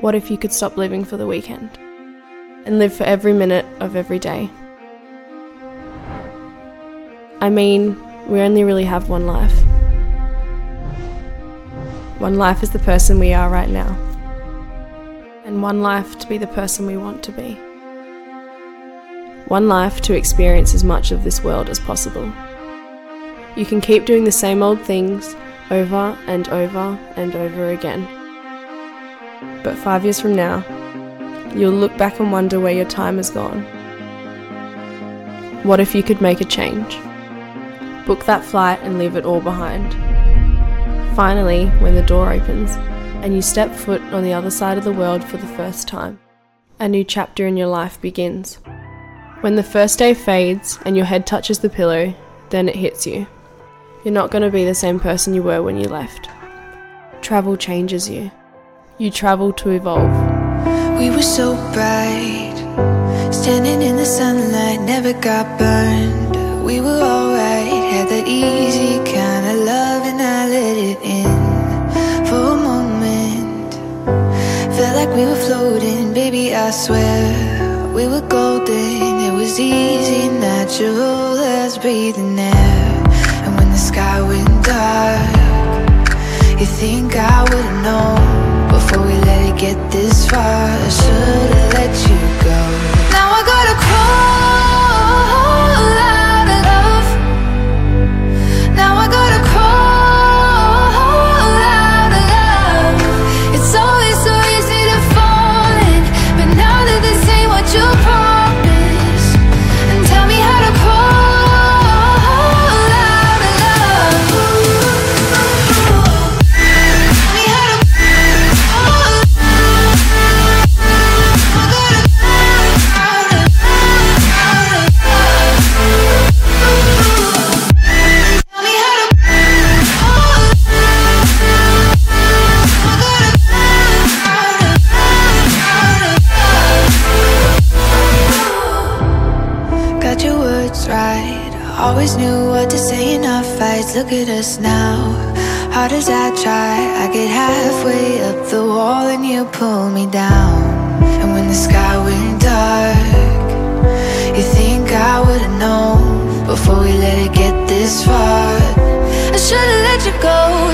What if you could stop living for the weekend and live for every minute of every day? I mean, we only really have one life. One life is the person we are right now, and one life to be the person we want to be. One life to experience as much of this world as possible. You can keep doing the same old things over and over and over again. But five years from now, you'll look back and wonder where your time has gone. What if you could make a change? Book that flight and leave it all behind. Finally, when the door opens and you step foot on the other side of the world for the first time, a new chapter in your life begins. When the first day fades and your head touches the pillow, then it hits you. You're not going to be the same person you were when you left. Travel changes you. You travel to evolve. We were so bright, standing in the sunlight, never got burned. We were alright, had that easy kind of love, and I let it in for a moment. Felt like we were floating, baby, I swear. We were golden, it was easy, natural as breathing air And when the sky went dark You think I would've known far I should've let you go Always knew what to say in our fights. Look at us now. Hard as I try, I get halfway up the wall and you pull me down. And when the sky went dark, you think I would've known before we let it get this far. I should've let you go.